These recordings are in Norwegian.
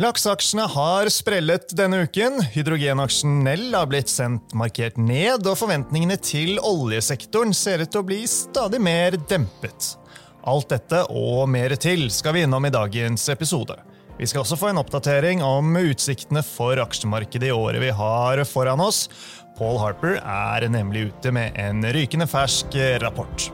Lakseaksjene har sprellet denne uken. Hydrogenaksjen Nell har blitt sendt markert ned, og forventningene til oljesektoren ser ut til å bli stadig mer dempet. Alt dette og mer til skal vi innom i dagens episode. Vi skal også få en oppdatering om utsiktene for aksjemarkedet i året vi har foran oss. Paul Harper er nemlig ute med en rykende fersk rapport.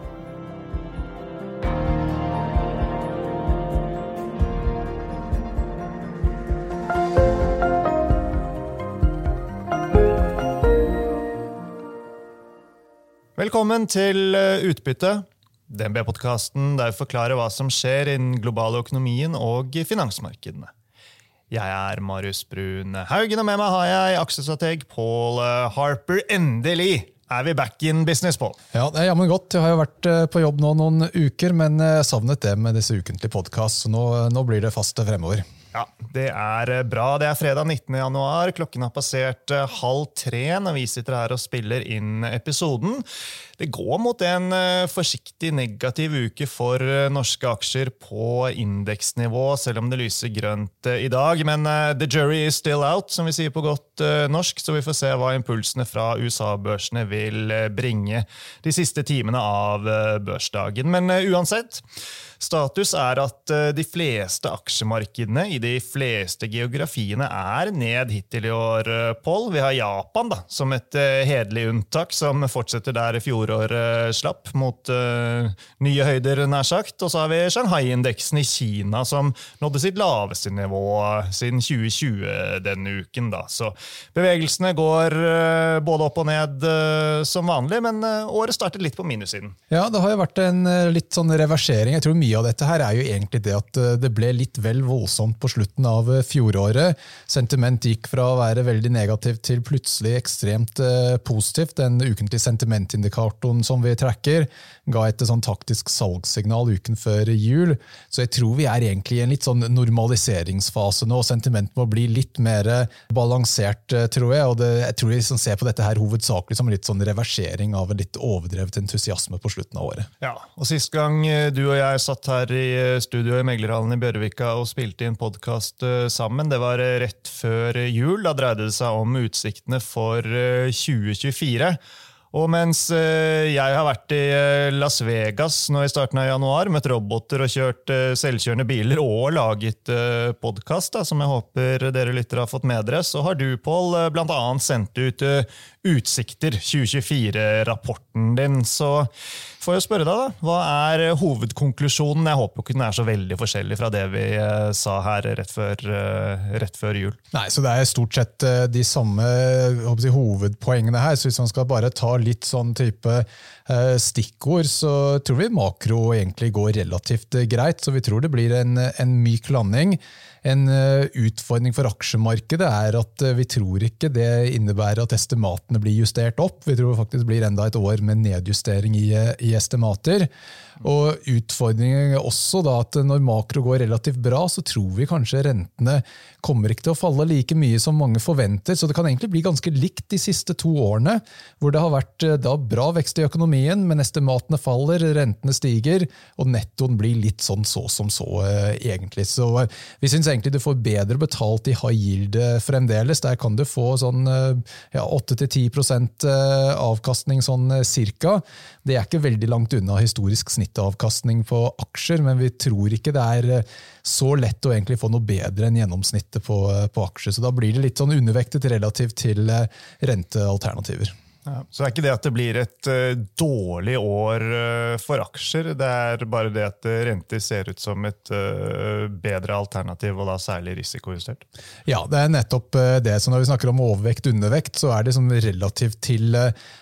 Velkommen til eh, Utbytte, DNB-podkasten der vi forklarer hva som skjer i den globale økonomien og finansmarkedene. Jeg er Marius Brun Haugen, og med meg har jeg aksjestrateg Paul eh, Harper. Endelig er vi back in business, Paul. Ja, det er jammen godt. Jeg har jo vært eh, på jobb nå noen uker, men savnet det med disse ukentlige podkast, så nå, nå blir det fast fremover. Ja, Det er eh, bra. Det er fredag 19. januar. Klokken har passert eh, halv tre når vi sitter her og spiller inn episoden. Det går mot en eh, forsiktig negativ uke for norske aksjer på indeksnivå, selv om det lyser grønt i dag. Men the jury is still out, som vi sier på godt norsk, så vi får se hva impulsene fra USA-børsene vil bringe de siste timene av børsdagen. Men uansett Status er at eh, de fleste aksjemarkedene i de fleste geografiene er ned hittil i år, eh, Pål. Vi har Japan da, som et eh, hederlig unntak, som fortsetter der fjoråret slapp, mot uh, nye høyder, nær sagt. Og så har vi Shanghai-indeksen i Kina, som nådde sitt laveste nivå siden 2020 denne uken. Da. Så bevegelsene går uh, både opp og ned uh, som vanlig, men året startet litt på minussiden. Ja, det har jo vært en litt sånn reversering. Jeg tror mye mye av dette her er jo egentlig det at eh, det ble litt vel voldsomt på slutten av eh, fjoråret. Sentiment gikk fra å være veldig negativt til plutselig ekstremt eh, positivt. Den ukentlige sentimentindikatoren som vi tracker, ga et sånn taktisk salgssignal uken før jul. Så jeg tror vi er egentlig i en litt sånn normaliseringsfase nå. og Sentimentet må bli litt mer balansert, tror jeg. og det, Jeg tror vi liksom ser på dette her hovedsakelig som litt sånn reversering av en litt overdrevet entusiasme på slutten av året. Ja, og Sist gang du og jeg satt satt her i eh, studio i Meglerhallen i Bjørvika og spilte inn podkast eh, sammen. Det var eh, rett før jul. Da dreide det seg om utsiktene for 2024. Og mens jeg har vært i Las Vegas nå i starten av januar, møtt roboter og kjørt selvkjørende biler og laget podkast, som jeg håper dere lyttere har fått med dere, så har du, Pål, bl.a. sendt ut Utsikter 2024-rapporten din. Så får jeg spørre deg, da. Hva er hovedkonklusjonen? Jeg håper ikke den er så veldig forskjellig fra det vi eh, sa her rett før, eh, rett før jul. Nei, så Det er stort sett eh, de samme jeg, hovedpoengene her. så Hvis man skal bare ta litt sånn type stikkord, så tror vi makro egentlig går relativt greit. Så vi tror det blir en, en myk landing. En utfordring for aksjemarkedet er at vi tror ikke det innebærer at estimatene blir justert opp. Vi tror faktisk det blir enda et år med nedjustering i, i estimater. Og Utfordringen er også da at når makro går relativt bra, så tror vi kanskje rentene kommer ikke til å falle like mye som mange forventer. Så det kan egentlig bli ganske likt de siste to årene, hvor det har vært eh, da bra vekst i økonomien, men estimatene faller, rentene stiger, og nettoen blir litt sånn så som så, eh, egentlig. Så eh, vi syns egentlig du får bedre betalt i high yield fremdeles. Der kan du få sånn ja, 8-10% avkastning sånn cirka. Det er ikke veldig langt unna historisk snittavkastning på aksjer, men vi tror ikke det er eh, så lett å egentlig få noe bedre enn gjennomsnittet på, eh, på aksjer. Så da blir det litt sånn undervektet relativt til eh, rentealternativer. Ja, så det er ikke det at det blir et uh, dårlig år uh, for aksjer, det er bare det at uh, renter ser ut som et bedre alternativ, og da særlig risikojustert? Ja, det er nettopp det. Så når vi snakker om overvekt undervekt, så er det som relativt til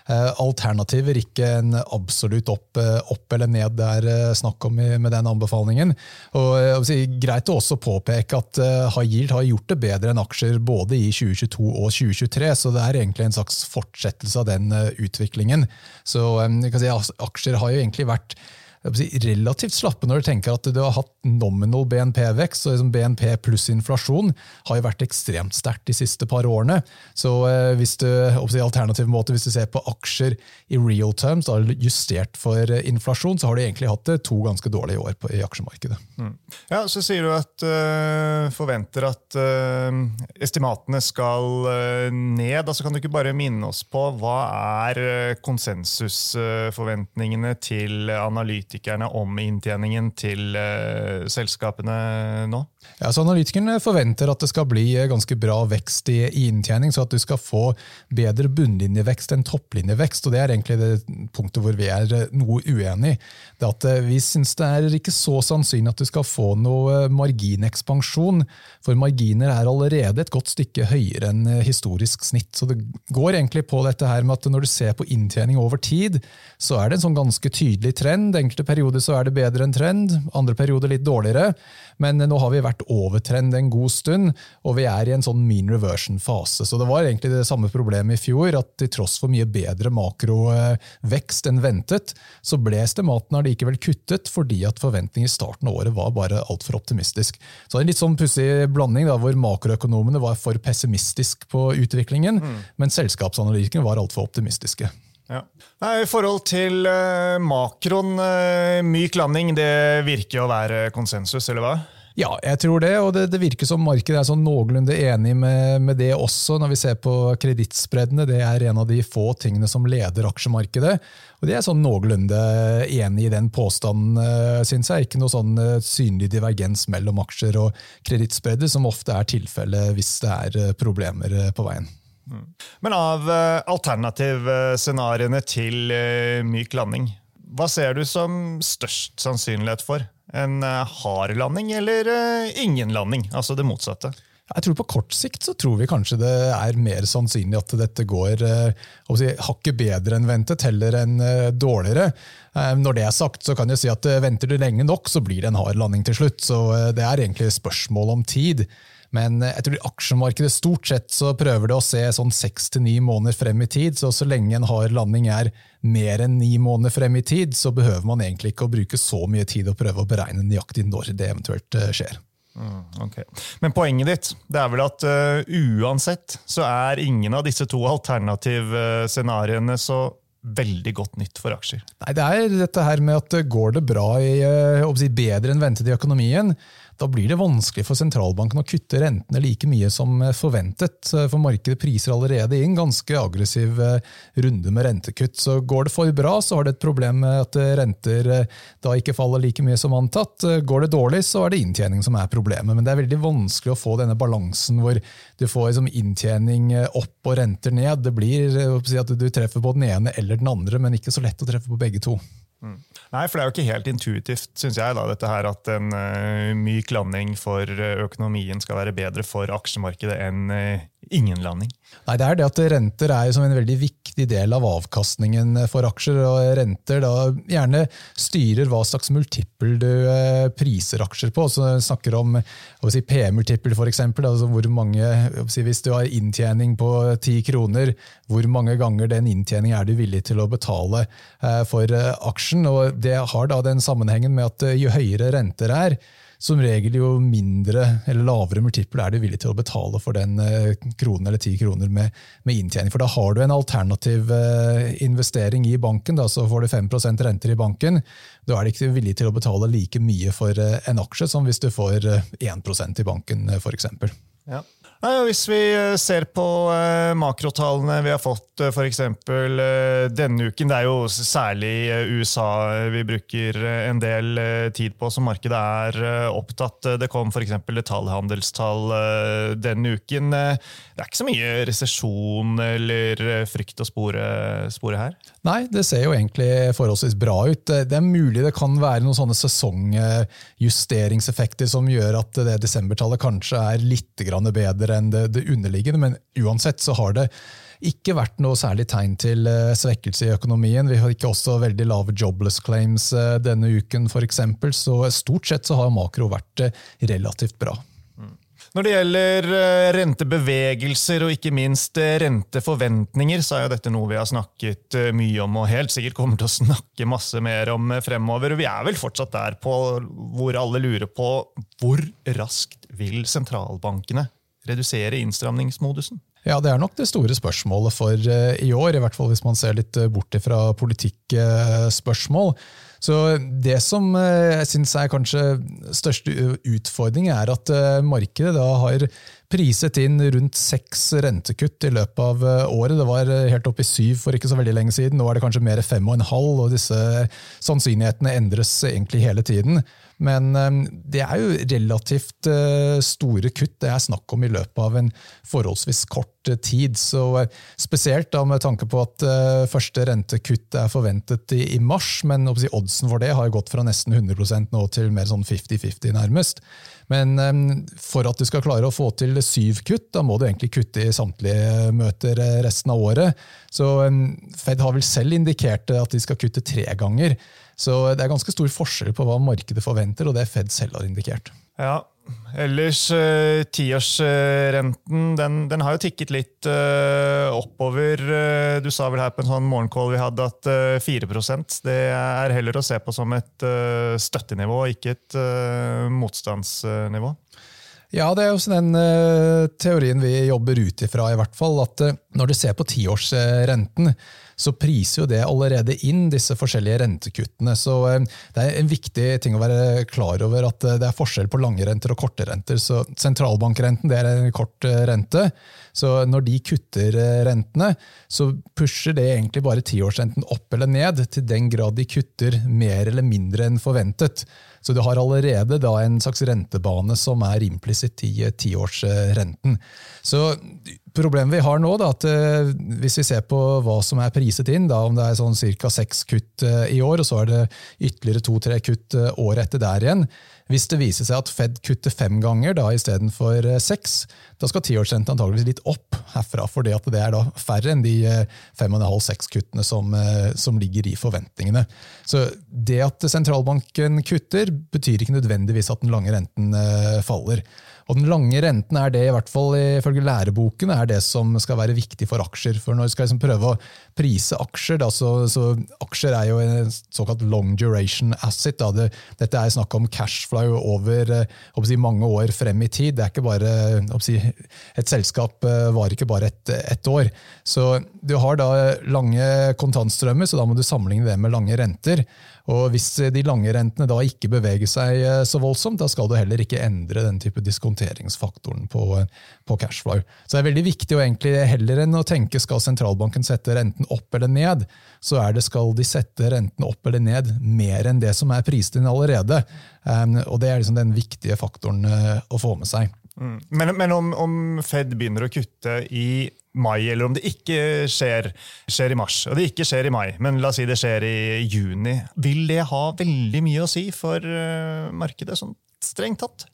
alternativer, ikke en absolutt opp, opp eller ned det er snakk om med den anbefalingen. Og si, Greit å også påpeke at high yield har gjort det bedre enn aksjer både i 2022 og 2023, så det er egentlig en slags fortsettelse av det den eh, utviklingen. Så si, Aksjer har jo egentlig vært si, relativt slappe når du tenker at du har hatt nominal BNP-vekst. og liksom BNP pluss inflasjon har jo vært ekstremt sterkt de siste par årene. Så eh, hvis du, si, alternativ måte, hvis du ser på aksjer i real terms, da, justert for eh, inflasjon, så har du egentlig hatt det to ganske dårlige år på, i aksjemarkedet. Mm. Ja, Så sier du at øh, forventer at øh, estimatene skal øh, ned. altså Kan du ikke bare minne oss på hva er konsensusforventningene til analytikerne om inntjeningen til uh, selskapene nå? Ja, så Analytikerne forventer at det skal bli ganske bra vekst i, i inntjening, så at du skal få bedre bunnlinjevekst enn topplinjevekst. og Det er egentlig det punktet hvor vi er noe uenige. Det at Vi syns det er ikke så sannsynlig at du skal få noe marginekspansjon, for marginer er allerede et godt stykke høyere enn historisk snitt. Så det går egentlig på dette her med at når du ser på inntjening over tid, så er det en sånn ganske tydelig trend. Enkelte perioder så er det bedre enn trend, andre perioder litt dårligere. Men nå har vi vært over trend en god stund, og vi er i en sånn mean reversion-fase. Så det var egentlig det samme problemet i fjor, at til tross for mye bedre makrovekst enn ventet, så ble estimatene allikevel kuttet fordi at forventningene i starten av året var bare altfor optimistisk. Så en litt sånn pussig blanding, da, hvor makroøkonomene var for pessimistisk på utviklingen, mm. men selskapsanalytikerne var altfor optimistiske. Ja. I forhold til uh, makroen, uh, myk landing, det virker å være konsensus, eller hva? Ja, jeg tror det, og det, det virker som markedet er sånn noenlunde enig med, med, det også, når vi ser på kredittspreddene. Det er en av de få tingene som leder aksjemarkedet. Og de er sånn noenlunde enig i den påstanden, uh, syns jeg. Ikke noe sånn synlig divergens mellom aksjer og kredittspredder, som ofte er tilfellet hvis det er problemer på veien. Men av uh, alternativscenarioene til uh, myk landing, hva ser du som størst sannsynlighet for? En uh, hard landing eller ingen landing? Altså det motsatte. Jeg tror På kort sikt så tror vi kanskje det er mer sannsynlig at dette går si, hakket bedre enn ventet, heller enn dårligere. Når det er sagt, så kan jeg si at venter du lenge nok, så blir det en hard landing til slutt. Så det er egentlig spørsmål om tid. Men eh, jeg tror i aksjemarkedet stort sett så prøver det å se sånn seks til ni måneder frem i tid. Så så lenge en hard landing er mer enn ni måneder frem i tid, så behøver man egentlig ikke å bruke så mye tid å prøve å beregne nøyaktig når det eventuelt eh, skjer. Mm, okay. Men poenget ditt det er vel at uh, uansett så er ingen av disse to alternativscenarioene så veldig godt nytt for aksjer? Nei, Det er dette her med at går det bra i, uh, bedre enn ventet i økonomien, da blir det vanskelig for sentralbanken å kutte rentene like mye som forventet. For markedet priser allerede inn ganske aggressiv eh, runde med rentekutt. Så går det for bra, så har det et problem med at renter eh, da ikke faller like mye som antatt. Går det dårlig, så er det inntjening som er problemet. Men det er veldig vanskelig å få denne balansen hvor du får liksom inntjening opp og renter ned. Det blir at du treffer på den ene eller den andre, men ikke så lett å treffe på begge to. Nei, for det er jo ikke helt intuitivt, syns jeg, da, dette her at en uh, myk landing for eh, økonomien skal være bedre for aksjemarkedet enn uh, ingen landing. Nei, det er det at Renter er som en veldig viktig del av avkastningen for aksjer. og Renter da gjerne styrer hva slags multiple du eh, priser aksjer på. Så snakker om si, P-multiple, f.eks. Altså hvor mange, si, hvis du har inntjening på ti kroner, hvor mange ganger den inntjeningen er du villig til å betale eh, for eh, aksjen? og Det har da den sammenhengen med at jo høyere renter er, som regel jo mindre eller lavere multiple er du villig til å betale for den eh, kronen eller ti kroner med, med, inntjening. For da har du en alternativ eh, investering i banken, da, så får du 5% renter i banken. Da er du ikke villig til å betale like mye for eh, en aksje som hvis du får 1% i banken, f.eks. Ja. Hvis vi eh, ser på eh, makrotallene vi har fått uh, f.eks. denne uken, det er jo særlig USA vi bruker en del tid på som markedet er opptatt. Det kom f.eks. detaljhandelstall denne uken. Det er ikke så mye resesjon eller frykt å spore, spore, her? Nei, det ser jo egentlig forholdsvis bra ut. Det er mulig det kan være noen sånne sesongjusteringseffekter som gjør at det desembertallet kanskje er litt bedre enn det, underliggende, men uansett så har det ikke vært noe særlig tegn til eh, svekkelse i økonomien. Vi har ikke også veldig lave jobless claims eh, denne uken, f.eks. Så stort sett så har makro vært eh, relativt bra. Når det gjelder eh, rentebevegelser og ikke minst eh, renteforventninger, så er jo dette noe vi har snakket eh, mye om og helt sikkert kommer til å snakke masse mer om fremover. Vi er vel fortsatt der på hvor alle lurer på hvor raskt vil sentralbankene redusere innstramningsmodusen? Ja, Det er nok det store spørsmålet for i år, i hvert fall hvis man ser litt bort fra politikkspørsmål. Så Det som eh, jeg syns er kanskje største utfordring, er at eh, markedet da har priset inn rundt seks rentekutt i løpet av eh, året. Det var helt opp i syv for ikke så veldig lenge siden. Nå er det kanskje mer fem og en halv, og disse sannsynlighetene endres egentlig hele tiden. Men det er jo relativt store kutt det er snakk om i løpet av en forholdsvis kort tid. Så spesielt da med tanke på at første rentekutt er forventet i mars, men oddsen for det har gått fra nesten 100% nå til mer sånn 50-50 nærmest. Men um, for at du skal klare å få til syv kutt, da må du egentlig kutte i samtlige møter eh, resten av året. Så um, Fed har vel selv indikert at de skal kutte tre ganger. Så det er ganske stor forskjell på hva markedet forventer, og det Fed selv har indikert. Ja, Ellers, uh, tiårsrenten den, den, har jo tikket litt uh, oppover. Uh, du sa vel her på en sånn morgenkål vi hadde at uh, 4 det er heller å se på som et støttenivå, ikke et motstandsnivå. Ja, det er jo den teorien vi jobber ut ifra, i hvert fall. At når du ser på tiårsrenten, så priser jo det allerede inn disse forskjellige rentekuttene. Så eh, det er en viktig ting å være klar over at eh, det er forskjell på lange renter og korte renter. Så sentralbankrenten det er en kort eh, rente. Så når de kutter rentene, så pusher det egentlig bare tiårsrenten opp eller ned, til den grad de kutter mer eller mindre enn forventet. Så du har allerede da en slags rentebane som er implisitt i tiårsrenten. Så problemet vi har nå, da, at eh, hvis vi ser på hva som er priset inn, da, om det er sånn ca. seks kutt eh, i år, og så er det ytterligere to-tre kutt eh, året etter der igjen, hvis det viser seg at Fed kutter fem ganger da istedenfor eh, seks, da skal tiårsrenten antageligvis litt opp herfra, for det er da færre enn de eh, fem og en halv seks kuttene som, eh, som, ligger i forventningene. Så Det at sentralbanken kutter, betyr ikke nødvendigvis at den lange renten faller. Og Den lange renten er det, i hvert fall ifølge læreboken, er det som skal være viktig for aksjer. For Når du skal liksom prøve å prise aksjer, da, så, så, aksjer er jo en såkalt long duration asset. Da. Det, dette er snakk om cashflow over eh, si, mange år frem i tid. Det er ikke bare, si, Et selskap eh, varer ikke bare ett et år. Så Du har da lange kontantstrømmer, så da må du sammenligne det med lange renter. Og Hvis de lange rentene da ikke beveger seg eh, så voldsomt, da skal du heller ikke endre den type diskonteringsfaktoren på, på cashflow. Så det er veldig viktig å egentlig heller enn å tenke skal sentralbanken sette renten opp eller ned, så er det skal de sette renten opp eller ned mer enn det som er prist inn allerede. Um, og Det er liksom den viktige faktoren uh, å få med seg. Mm. Men, men om, om, Fed begynner å kutte i mai, eller om det ikke skjer, skjer, i mars, og det ikke skjer i mai, men la oss si det skjer i juni, vil det ha veldig mye å si for uh, markedet, sånn strengt tatt?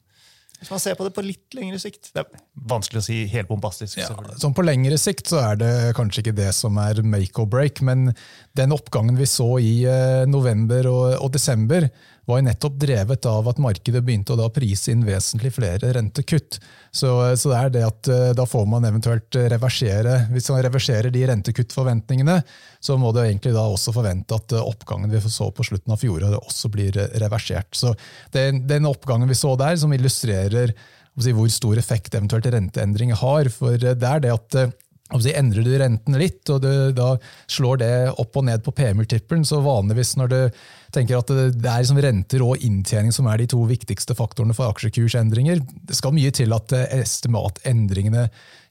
Hvis man ser på det på litt lengre sikt. Det er vanskelig å si helt bombastisk. Ja, sånn På lengre sikt så er det kanskje ikke det som er make or break, men den oppgangen vi så i uh, november og, og desember, var jo nettopp drevet av at markedet begynte å da prise inn vesentlig flere rentekutt. Så, så, det er det at eh, da får man eventuelt reversere Hvis man reverserer de rentekuttforventningene, så må det egentlig da også forvente at eh, oppgangen vi så på slutten av fjoråret, også blir reversert. Så den, den oppgangen vi så der, som illustrerer hvor stor effekt eventuelt renteendringer har. For det er det at eh, Endrer du renten litt, og du da slår det opp og ned på P-multiplen, så vanligvis når du tenker at det er liksom renter og inntjening som er de to viktigste faktorene for aksjekursendringer, det skal mye til at eh, estimatendringene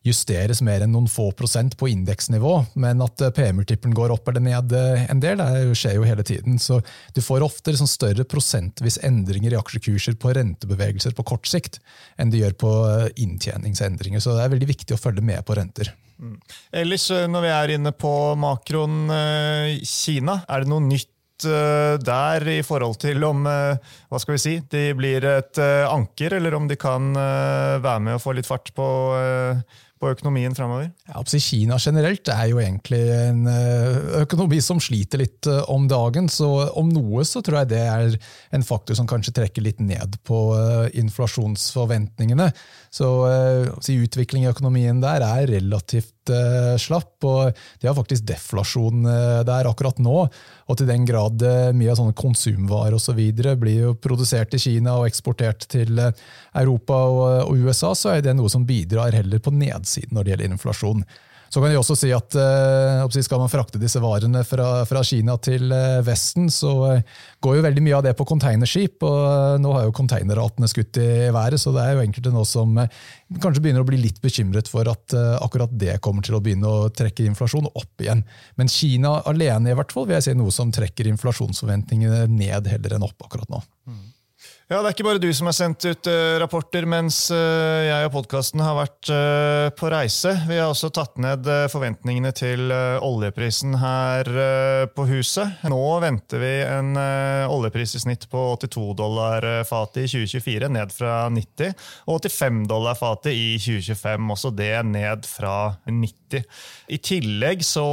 justeres mer enn noen få prosent på indeksnivå, men at eh, P-multippelen går opp eller ned eh, en del, det skjer jo hele tiden. Så du får ofte liksom større prosentvis endringer i aksjekurser på rentebevegelser på kort sikt enn du gjør på inntjeningsendringer. Så det er veldig viktig å følge med på renter. Mm. Ellers, eh, når vi er inne på makroen eh, Kina, er det noe nytt eh, der i forhold til om hva skal vi si, de blir et anker, eller om de kan være med å få litt fart på, på økonomien framover? Ja, Kina generelt er jo egentlig en økonomi som sliter litt om dagen. Så om noe så tror jeg det er en faktor som kanskje trekker litt ned på inflasjonsforventningene. Så utvikling i økonomien der er relativt slapp, og de har faktisk deflasjon der akkurat nå. Og til den grad mye av sånne konsumvarer og så videre blir jo produsert i Kina og eksportert til Europa og USA, så er det noe som bidrar heller på nedsiden når det gjelder inflasjon. Så kan jeg også si at uh, Skal man frakte disse varene fra, fra Kina til uh, Vesten, så uh, går jo veldig mye av det på containerskip. og Nå har jo containerratene skutt i været, så det er jo enkelte nå som kanskje begynner å bli litt bekymret for at akkurat det kommer til å begynne å trekke inflasjon opp igjen. Men Kina alene i hvert fall vil jeg si noe som trekker inflasjonsforventningene ned heller enn opp akkurat nå. Mm. Ja, Det er ikke bare du som har sendt ut uh, rapporter mens uh, jeg og podkasten har vært uh, på reise. Vi har også tatt ned forventningene til oljeprisen her på huset. Nå venter vi en oljepris i snitt på 82 dollar fatet i 2024, ned fra 90. Og 85 dollar fatet i 2025, også det ned fra 90. I tillegg så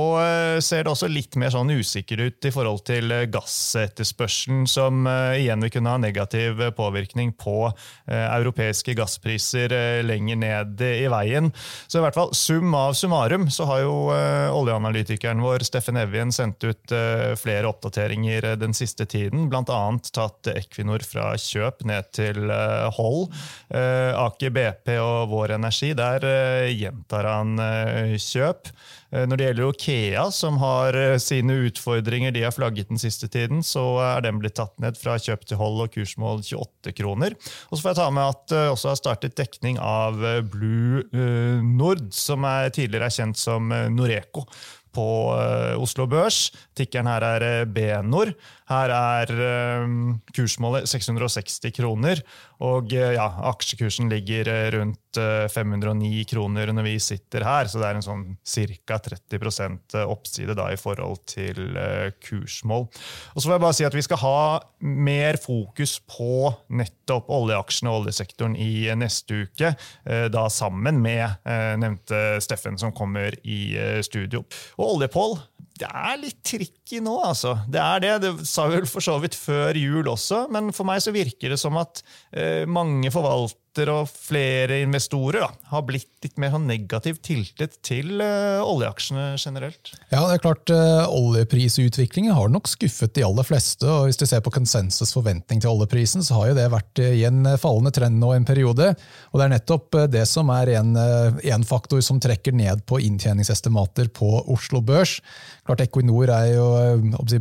ser det også litt mer sånn usikker ut i forhold til gassetterspørselen, som igjen vil kunne ha negativ påvirkning på eh, europeiske gasspriser eh, lenger ned i veien. Så i hvert fall sum av summarum så har jo eh, oljeanalytikeren vår Steffen Evjen sendt ut flere oppdateringer den siste tiden. Bl.a. tatt Equinor fra kjøp ned til hold. Aker BP og Vår Energi, der gjentar han kjøp. Eh, når det gjelder Okea, som har eh, sine utfordringer de har flagget den siste tiden, så er den blitt tatt ned fra kjøp til hold og kursmål 28 kroner. Og så får jeg ta med at det også har startet dekning av Blue Nord, som er tidligere er kjent som Noreco på Oslo Børs. Tikkeren her er Benor. Her er kursmålet 660 kroner. Og ja, aksjekursen ligger rundt 509 kroner når vi sitter her, så det er en sånn ca. 30% oppside da, i forhold til eh, kursmål. Og så får jeg bare si at Vi skal ha mer fokus på nettopp oljeaksjene og oljesektoren i neste uke. Eh, da sammen med eh, nevnte Steffen, som kommer i studio. Og Oljepål det er litt tricky nå, altså. Det er det. Det sa vi vel for så vidt før jul også, men for meg så virker det som at eh, mange forvalter og flere investorer da, har blitt litt mer sånn negativt tiltet til eh, oljeaksjene generelt? Ja, det er klart eh, Oljeprisutviklingen har nok skuffet de aller fleste. og Hvis du ser på konsensus forventning til oljeprisen, så har jo det vært uh, i en fallende trend nå en periode. og Det er nettopp det som er en, en faktor som trekker ned på inntjeningsestimater på Oslo Børs. Klart Equinor er jo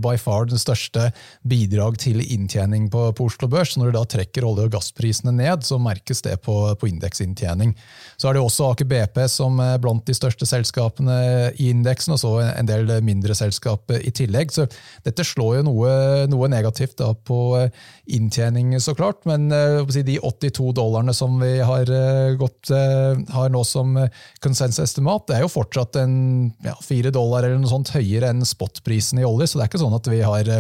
by far den største bidrag til inntjening på, på Oslo Børs. så Når du da trekker olje- og gassprisene ned, så merkes det på, på indeksinntjening. Så er det også Aker BP som er blant de største selskapene i indeksen, og så en del mindre selskap i tillegg. Så dette slår jo noe, noe negativt da på inntjening, så klart. Men eh, de 82 dollarene som vi har, eh, gått, eh, har nå som konsensusestimat, det er jo fortsatt en ja, 4 dollar eller noe sånt høyere enn spotprisen i olje, så det er ikke sånn at vi har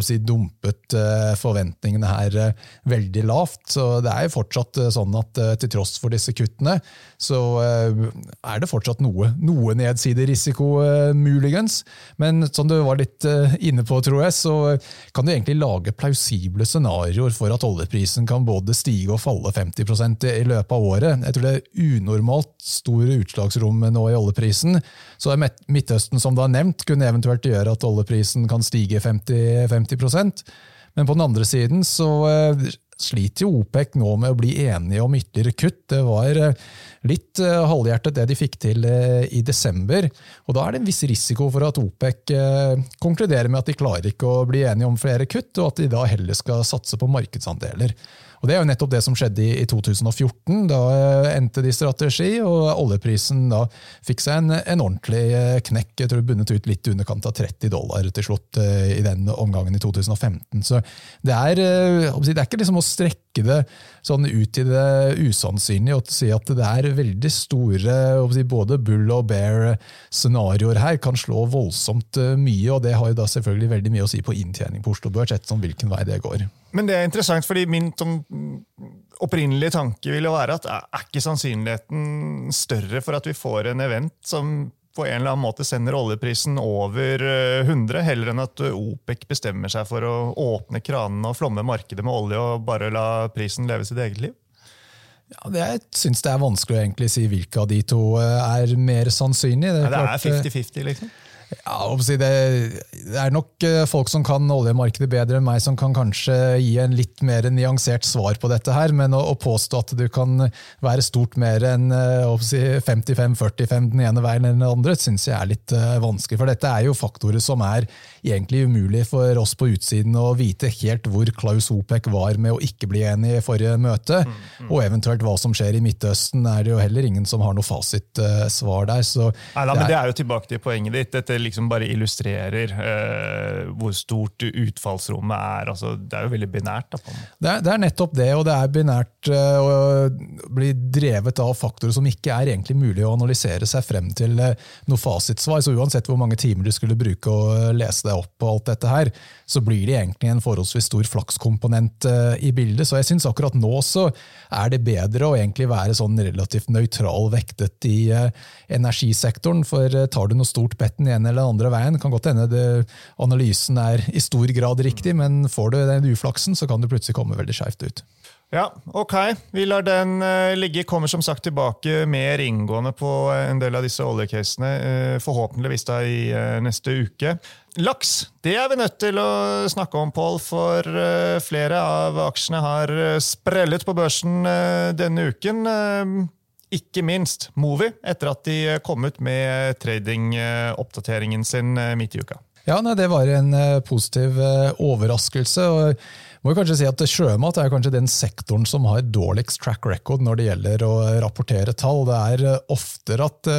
si, dumpet eh, forventningene her eh, veldig lavt. Så det er jo fortsatt eh, sånn at til tross for disse kuttene, så er det fortsatt noe, noe nedsiderisiko, muligens. Men som du var litt inne på, tror jeg, så kan du egentlig lage plausible scenarioer for at oljeprisen kan både stige og falle 50% i løpet av året. Jeg tror det er unormalt store utslagsrom nå i oljeprisen. Så Midtøsten, som du har nevnt, kunne eventuelt gjøre at oljeprisen kan stige 50, 50 50 Men på den andre siden så eh, sliter jo OPEC nå med å bli enige om ytterligere kutt. Det var eh, litt eh, halvhjertet det de fikk til i desember. og Da er det en viss risiko for at OPEC konkluderer med at de klarer ikke å bli enige om flere kutt, og at de da heller skal satse på markedsandeler. Og Det er jo nettopp det som skjedde i, 2014. Da eh, endte de strategi, og oljeprisen da fikk seg en, en ordentlig eh, knekk. Jeg tror bundet ut litt i underkant av 30 dollar til slutt eh, i den omgangen i 2015. Så det er, det er ikke liksom å strekke det sånn ut i det usannsynlige og si at det er veldig store både bull og bear-scenarioer her, kan slå voldsomt eh, mye. og Det har jo da selvfølgelig veldig mye å si på inntjening på Oslo Børs, ettersom hvilken vei det går. Men det er interessant, fordi min sånn, opprinnelige tanke ville være at er ikke sannsynligheten større for at vi får en event som på en eller annen måte sender oljeprisen over 100, eh, heller enn at OPEC bestemmer seg for å åpne kranene og flomme markedet med olje og bare la prisen leve sitt eget liv? Ja, det, jeg syns det er vanskelig å egentlig si hvilke av de to eh, er mer sannsynlig. Det er 50-50, liksom? Ja, det, er nok eh, folk som kan oljemarkedet bedre enn meg, som kan kanskje gi en litt mer nyansert svar på dette. her, Men å, påstå at du kan være stort mer enn 55-45 eh, den ene veien enn den andre, syns jeg er litt eh, vanskelig. For dette er jo faktorer som er egentlig umulig for oss på utsiden å vite helt hvor Klaus Opek var med å ikke bli enig i forrige møte. Mm, mm. Og eventuelt hva som skjer i Midtøsten, er det jo heller ingen som har noe fasitsvar der. Så Nei, da, men det er jo tilbake til poenget ditt. Dette liksom bare illustrerer eh, hvor stort utfallsrommet er. Altså, det er jo veldig binært. Da, det, er, det, er, nettopp det, og det er binært eh, å bli drevet av faktorer som ikke er egentlig mulig å analysere seg frem til eh, noe fasitsvar. Så uansett hvor mange timer du skulle bruke å lese deg opp, og alt dette her, så blir det egentlig en forholdsvis stor flakskomponent i bildet. Så jeg syns akkurat nå så er det bedre å egentlig være sånn relativt nøytral vektet i energisektoren. For tar du noe stort betten i ene eller andre veien. Kan godt hende det, analysen er i stor grad riktig, men får du den uflaksen, så kan du plutselig komme veldig skeivt ut. Ja, ok. Vi lar den uh, ligge. Kommer som sagt tilbake mer inngående på en del av disse oljecasene. Uh, forhåpentligvis da i neste uke. Laks det er vi nødt til å snakke om, Pål, for flere av aksjene har sprellet på børsen denne uken. Ikke minst Movi, etter at de kom ut med trading-oppdateringen sin eh, midt i uka. Ja, nei, Det var en eh, positiv eh, overraskelse. og må kanskje si at Sjømat er kanskje den sektoren som har dårligst track record når det gjelder å rapportere tall. Det er oftere at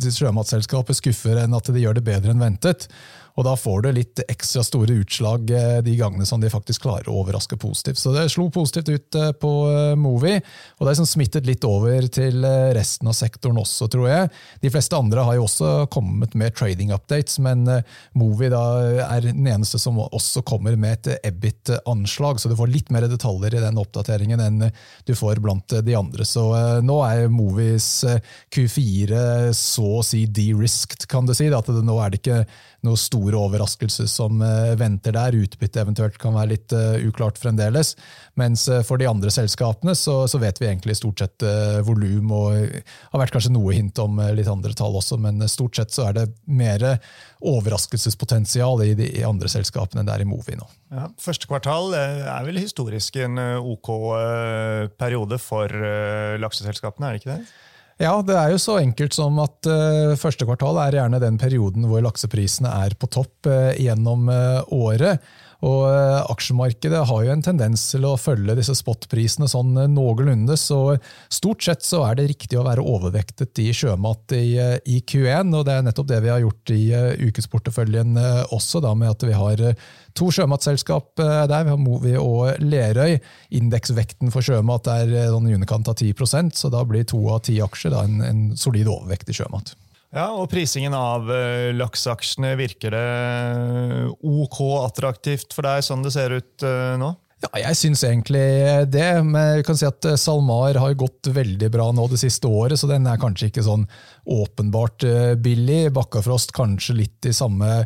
sjømatselskapet skuffer enn at de gjør det bedre enn ventet. Og da får du litt ekstra store utslag eh, de gangene som de faktisk klarer å overraske positivt. Så det slo positivt ut eh, på eh, Movi, og det er som smittet litt over til resten av sektoren også, tror jeg. De fleste andre har jo også kommet med trading updates, men Movi er den eneste som også kommer med et EBIT-anslag, så du får litt mer detaljer i den oppdateringen enn du får blant de andre. Så nå er Movis Q4 så å si de-risked, kan du si. At nå er det ikke noe store overraskelser som uh, venter der. Utbytte eventuelt kan være litt uh, uklart fremdeles. Mens uh, for de andre selskapene så, så, vet vi egentlig stort sett volum, og har vært kanskje noe hint om litt andre tall også, men stort sett så er det mer overraskelsespotensial i de andre selskapene enn det er i Movi nå. Ja, første kvartal er vel historisk en OK periode for lakseselskapene, er det ikke det? Ja, det er jo så enkelt som at uh, første kvartal er gjerne den perioden hvor lakseprisene er på topp uh, gjennom uh, året. Og Aksjemarkedet har jo en tendens til å følge disse spotprisene sånn noenlunde, så stort sett så er det riktig å være overvektet i sjømat i, i Q1, og det er nettopp det vi har gjort i ukesporteføljen også, da, med at vi har To sjømatselskap eh, der, vi har Movi og Lerøy. Indeksvekten for sjømat er eh, sånn i underkant av 10 så da blir to av ti aksjer en, en solid overvekt i sjømat. Ja, og Prisingen av uh, lakseaksjene, virker det ok attraktivt for deg sånn det ser ut uh, nå? Ja, jeg syns egentlig det. Men vi kan si at SalMar har gått veldig bra nå det siste året, så den er kanskje ikke sånn åpenbart billig. Bakkafrost kanskje litt i samme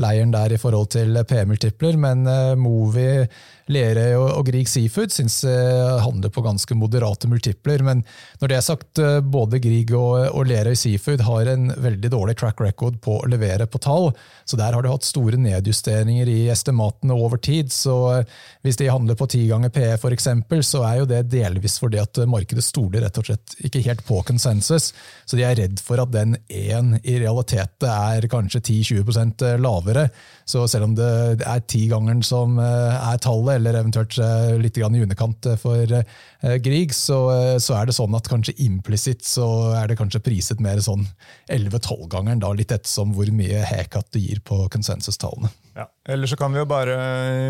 leiren der i forhold til P-multipler, men Movi, Lerøy og, og Grieg Seafood syns jeg handler på ganske moderate multipler. Men når det er sagt, uh, både Grieg og, og Lerøy Seafood har en veldig dårlig track record på å levere på tall, så der har de hatt store nedjusteringer i estimatene over tid. Så hvis de handler på ti ganger PE f.eks., så er jo det delvis fordi at markedet stoler rett og slett ikke helt på konsensus. Så de er redd for at den én i realiteten er kanskje 10-20 lavere lavere. Så selv om det er tigangeren som er tallet, eller eventuelt litt i underkant for Grieg, så, så, er det sånn at kanskje implisitt så er det kanskje priset mer sånn 11-12-gangeren, litt ettersom hvor mye Hekat du gir på konsensustallene. Ja. Eller så kan vi jo bare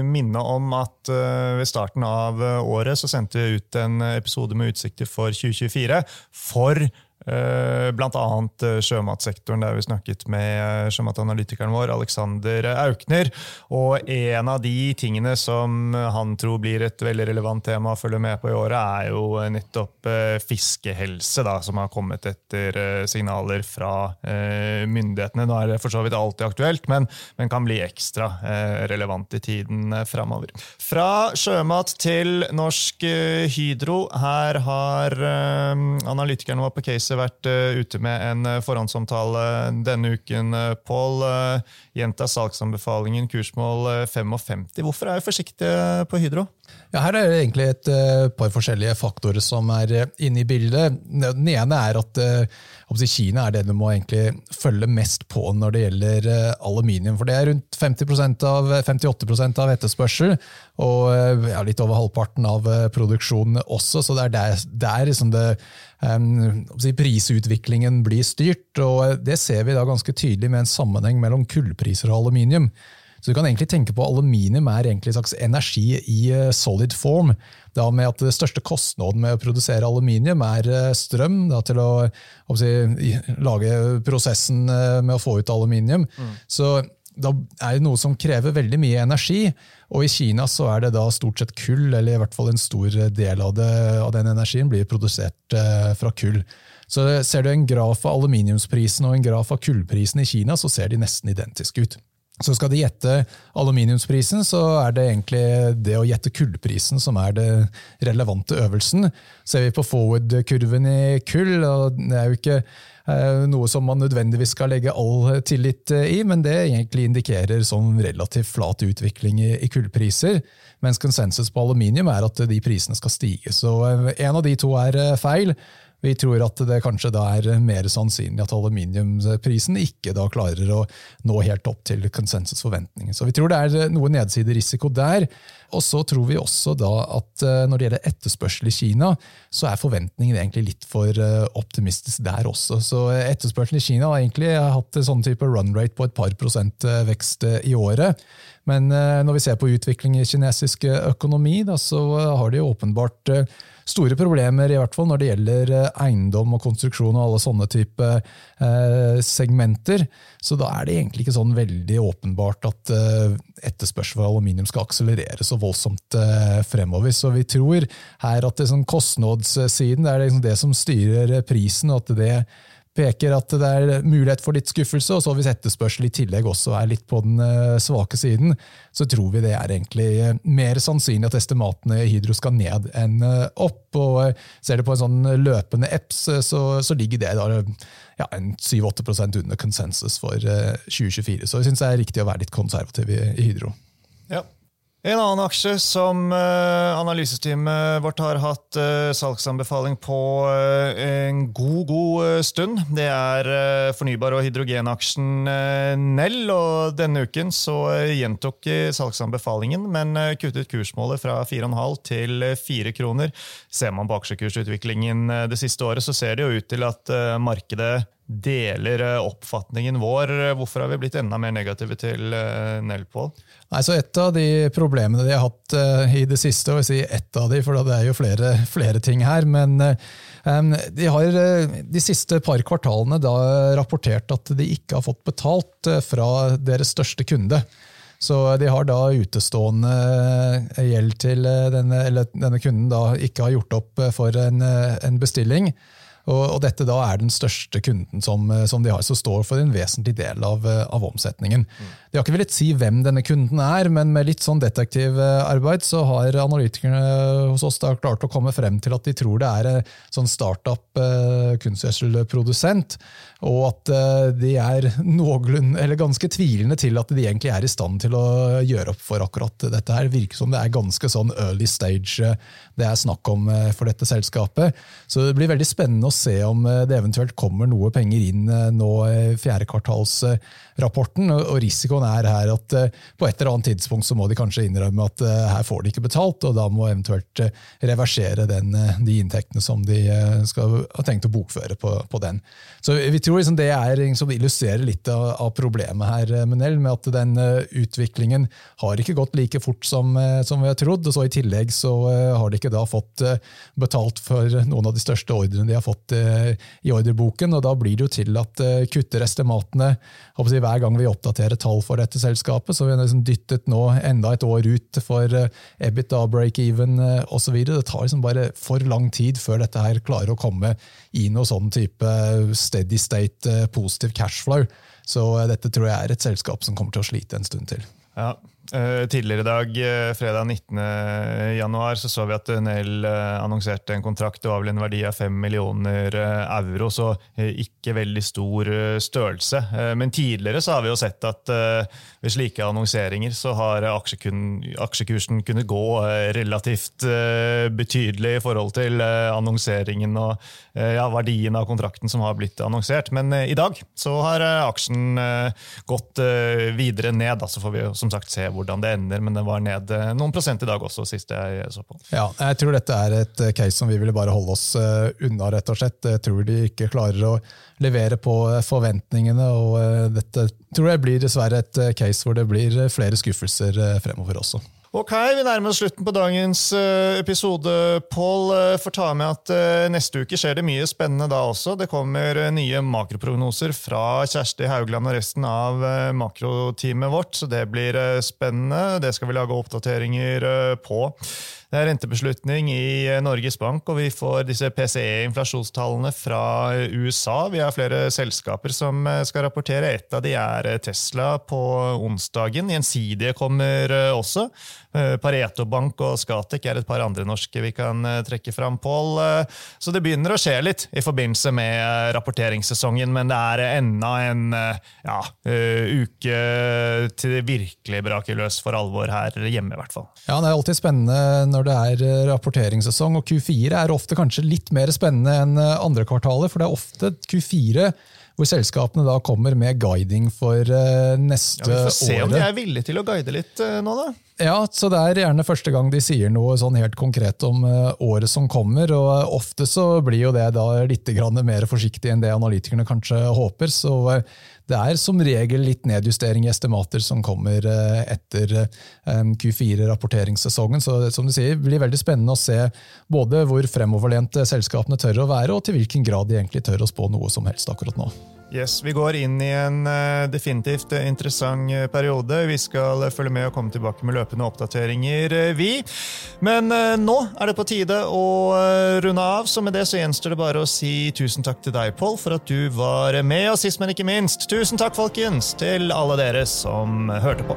minne om at ved starten av året så sendte vi ut en episode med utsikter for 2024 for Eh, Bl.a. Eh, sjømatsektoren, der vi snakket med eh, sjømatanalytikeren vår, Alexander Aukner. Og en av de tingene som han tror blir et veldig relevant tema å følge med på i året, er jo nettopp fiskehelse, da, som har kommet etter signaler fra myndighetene. Nå er det for så vidt alltid aktuelt, men, men kan bli ekstra relevant i tiden framover. Fra sjømat til Norsk Hydro. Her har analytikerne vår på case vært uh, ute med en uh, forhåndsomtale denne uken. Pål, gjenta salgsanbefalingen, kursmål 55. Hvorfor er vi forsiktige på Hydro? Ja, her er det egentlig et par forskjellige faktorer som er inne i bildet. Den ene er at Kina er det du må følge mest på når det gjelder aluminium. For det er rundt 50% av, 58% av etterspørsel, og ja, litt over halvparten av produksjonen også. Så det er der, der liksom det um, prisutviklingen blir styrt. og Det ser vi da ganske tydelig med en sammenheng mellom kullpriser og aluminium. Så du kan egentlig tenke på Aluminium er egentlig en slags energi i eh, solid form. Da med at Det største kostnaden med å produsere aluminium er eh, strøm da, til å, å si, lage prosessen eh, med å få ut aluminium. Mm. Så da er det noe som krever veldig mye energi. Og i Kina så er det da stort sett kull, eller i hvert fall en stor del av, det, av den energien blir produsert fra kull. Så Ser du en graf av aluminiumsprisen og en graf av kullprisen i Kina, så ser de nesten identiske ut. Så skal de gjette aluminiumsprisen, så er det egentlig det å gjette kullprisen som er det relevante øvelsen. Ser vi på forward-kurven i kull, og det er jo ikke Eh, noe som man nødvendigvis skal legge all tillit eh, i, men det egentlig indikerer sånn relativt flat utvikling i kullpriser. Mens konsensus på aluminium er at de prisene skal stige. Så eh, en av de to er feil. Vi tror at det kanskje da er mer sannsynlig at aluminiumprisen ikke da klarer å nå helt opp til konsensusforventninger. Så vi tror det er noe nedsiderisiko der. Og så tror vi også da at eh, når det gjelder etterspørsel i Kina, så er forventningen egentlig litt for eh, optimistisk der også. Så etterspørselen i Kina har egentlig hatt sånn type run rate på et par prosent eh, vekst i året. Men når vi ser på utvikling i kinesisk økonomi, da, så har de åpenbart store problemer, i hvert fall når det gjelder eh, eiendom og konstruksjon og alle sånne type eh, segmenter. Så da er det egentlig ikke sånn veldig åpenbart at eh, etterspørsel for aluminium skal akselerere så voldsomt eh, fremover. Så vi tror her at det sånn kostnadssiden det er liksom det som styrer prisen, og at det peker at det er mulighet for litt skuffelse, og så hvis etterspørsel i tillegg også er litt på den eh, svake siden, så tror vi det er egentlig eh, mer sannsynlig at estimatene i Hydro skal ned enn eh, opp. og Ser du på en sånn løpende EPS, så, så ligger det da ja, en 7-8% under konsensus for 2024. Så vi syns det er riktig å være litt konservativ i, i Hydro. Ja, en annen aksje som uh, analyseteamet vårt har hatt uh, salgsanbefaling på uh, en god, god stund, det er fornybar- og hydrogenaksjen Nell. og Denne uken så gjentok salgsanbefalingen, men kuttet kursmålet fra 4,5 til 4 kroner. Ser man på aksjekursutviklingen det siste året, så ser det jo ut til at markedet deler oppfatningen vår. Hvorfor har vi blitt enda mer negative til Nelpol? Nei, så Et av de problemene de har hatt i det siste, og jeg sier ett av de, for det er jo flere, flere ting her, men de har de siste par kvartalene rapportert at de ikke har fått betalt fra deres største kunde. Så de har da utestående gjeld til denne, eller denne kunden da ikke har gjort opp for en, en bestilling. Og, og, dette da er den største kunden som, eh, som, de har, som står for en vesentlig del av, eh, av omsetningen. Mm. De har ikke villet si hvem denne kunden er, men med litt sånn detektivarbeid så har analytikerne hos oss da klart å komme frem til at de tror det er en sånn startup eh, kunstgjødselprodusent, og at eh, de er noenlunde, eller ganske tvilende til at de egentlig er i stand til å gjøre opp for akkurat dette. her. Virker som det er ganske sånn early stage det er snakk om for dette selskapet. Så det blir veldig spennende å og se om det eventuelt kommer noe penger inn nå i fjerde kvartalsrapporten. Og risikoen er her at på et eller annet tidspunkt så må de kanskje innrømme at her får de ikke betalt, og da må eventuelt reversere den, de inntektene som de skal ha tenkt å bokføre på, på den. Så vi tror liksom det er liksom illustrerer litt av, av problemet her, Menel, med at den utviklingen har ikke gått like fort som, som vi har trodd. og så I tillegg så har de ikke da fått betalt for noen av de største ordrene de har fått eh, i ordreboken. og Da blir det jo til at eh, kutter estimatene hver gang vi oppdaterer tall for dette selskapet. Så vi har liksom dyttet nå enda et år ut for eh, EBITDA, break-even osv. Det tar liksom bare for lang tid før dette her klarer å komme i noe sånn type steady state positive cashflow. Så dette tror jeg er et selskap som kommer til å slite en stund til. Ja, tidligere i dag, uh, fredag 19. januar, så så vi at Nell uh, annonserte en kontrakt det var vel en verdi av 5 millioner euro, så ikke veldig stor størrelse. men tidligere så har vi jo sett at ved slike annonseringer så har aksjekursen kunnet gå relativt betydelig i forhold til annonseringen og ja, verdien av kontrakten som har blitt annonsert. Men i dag så har aksjen gått videre ned, så får vi som sagt se hvordan det ender, men den var ned eh, noen prosent i dag også, sist jeg så på. Ja, jeg tror dette er et eh, case som vi ville bare holde oss eh, unna, rett og slett. Jeg tror de ikke klarer å levere på forventningene, og dette tror jeg blir dessverre et case hvor det blir flere skuffelser fremover også. Ok, Vi nærmer oss slutten på dagens eh, episode. Pål eh, får ta med at eh, neste uke skjer det mye spennende da også. Det kommer nye makroprognoser fra Kjersti Haugland og resten av makroteamet vårt, så det blir spennende. Det skal vi lage oppdateringer på. Det er rentebeslutning i Norges Bank, og vi får disse PCE-inflasjonstallene fra USA. Vi har flere selskaper som skal rapportere. Et av de er Tesla på onsdagen. Gjensidige kommer også. Pareto Bank og Skatek er et par andre norske vi kan trekke fram, Pål. Så det begynner å skje litt i forbindelse med rapporteringssesongen, men det er enda en ja, uke til det virkelig braker løs for alvor her hjemme, i hvert fall. Ja, det er alltid spennende når det er eh, rapporteringssesong. Og Q4 er ofte kanskje litt mer spennende enn eh, andre kvartaler, for det er ofte Q4 hvor selskapene da kommer med guiding for neste året. Ja, vi får se året. om de er villige til å guide litt nå, da. Ja, så det er gjerne første gang de sier noe sånn helt konkret om uh, året som kommer. og Ofte så blir jo det da litt mer forsiktig enn det analytikerne kanskje håper. Så det er som regel litt nedjustering i estimater som kommer etter Q4-rapporteringssesongen. Så som du sier, det blir veldig spennende å se både hvor fremoverlente selskapene tør å være, og til hvilken grad de egentlig tør å spå noe som helst akkurat nå. Yes, Vi går inn i en uh, definitivt uh, interessant uh, periode. Vi skal følge med og komme tilbake med løpende oppdateringer, vi. Men nå er det på tide å runde av, så med det så gjenstår det bare å si tusen takk til deg, Pål, for at du var med. Og sist, men ikke minst, tusen takk, folkens, til alle dere som hørte på.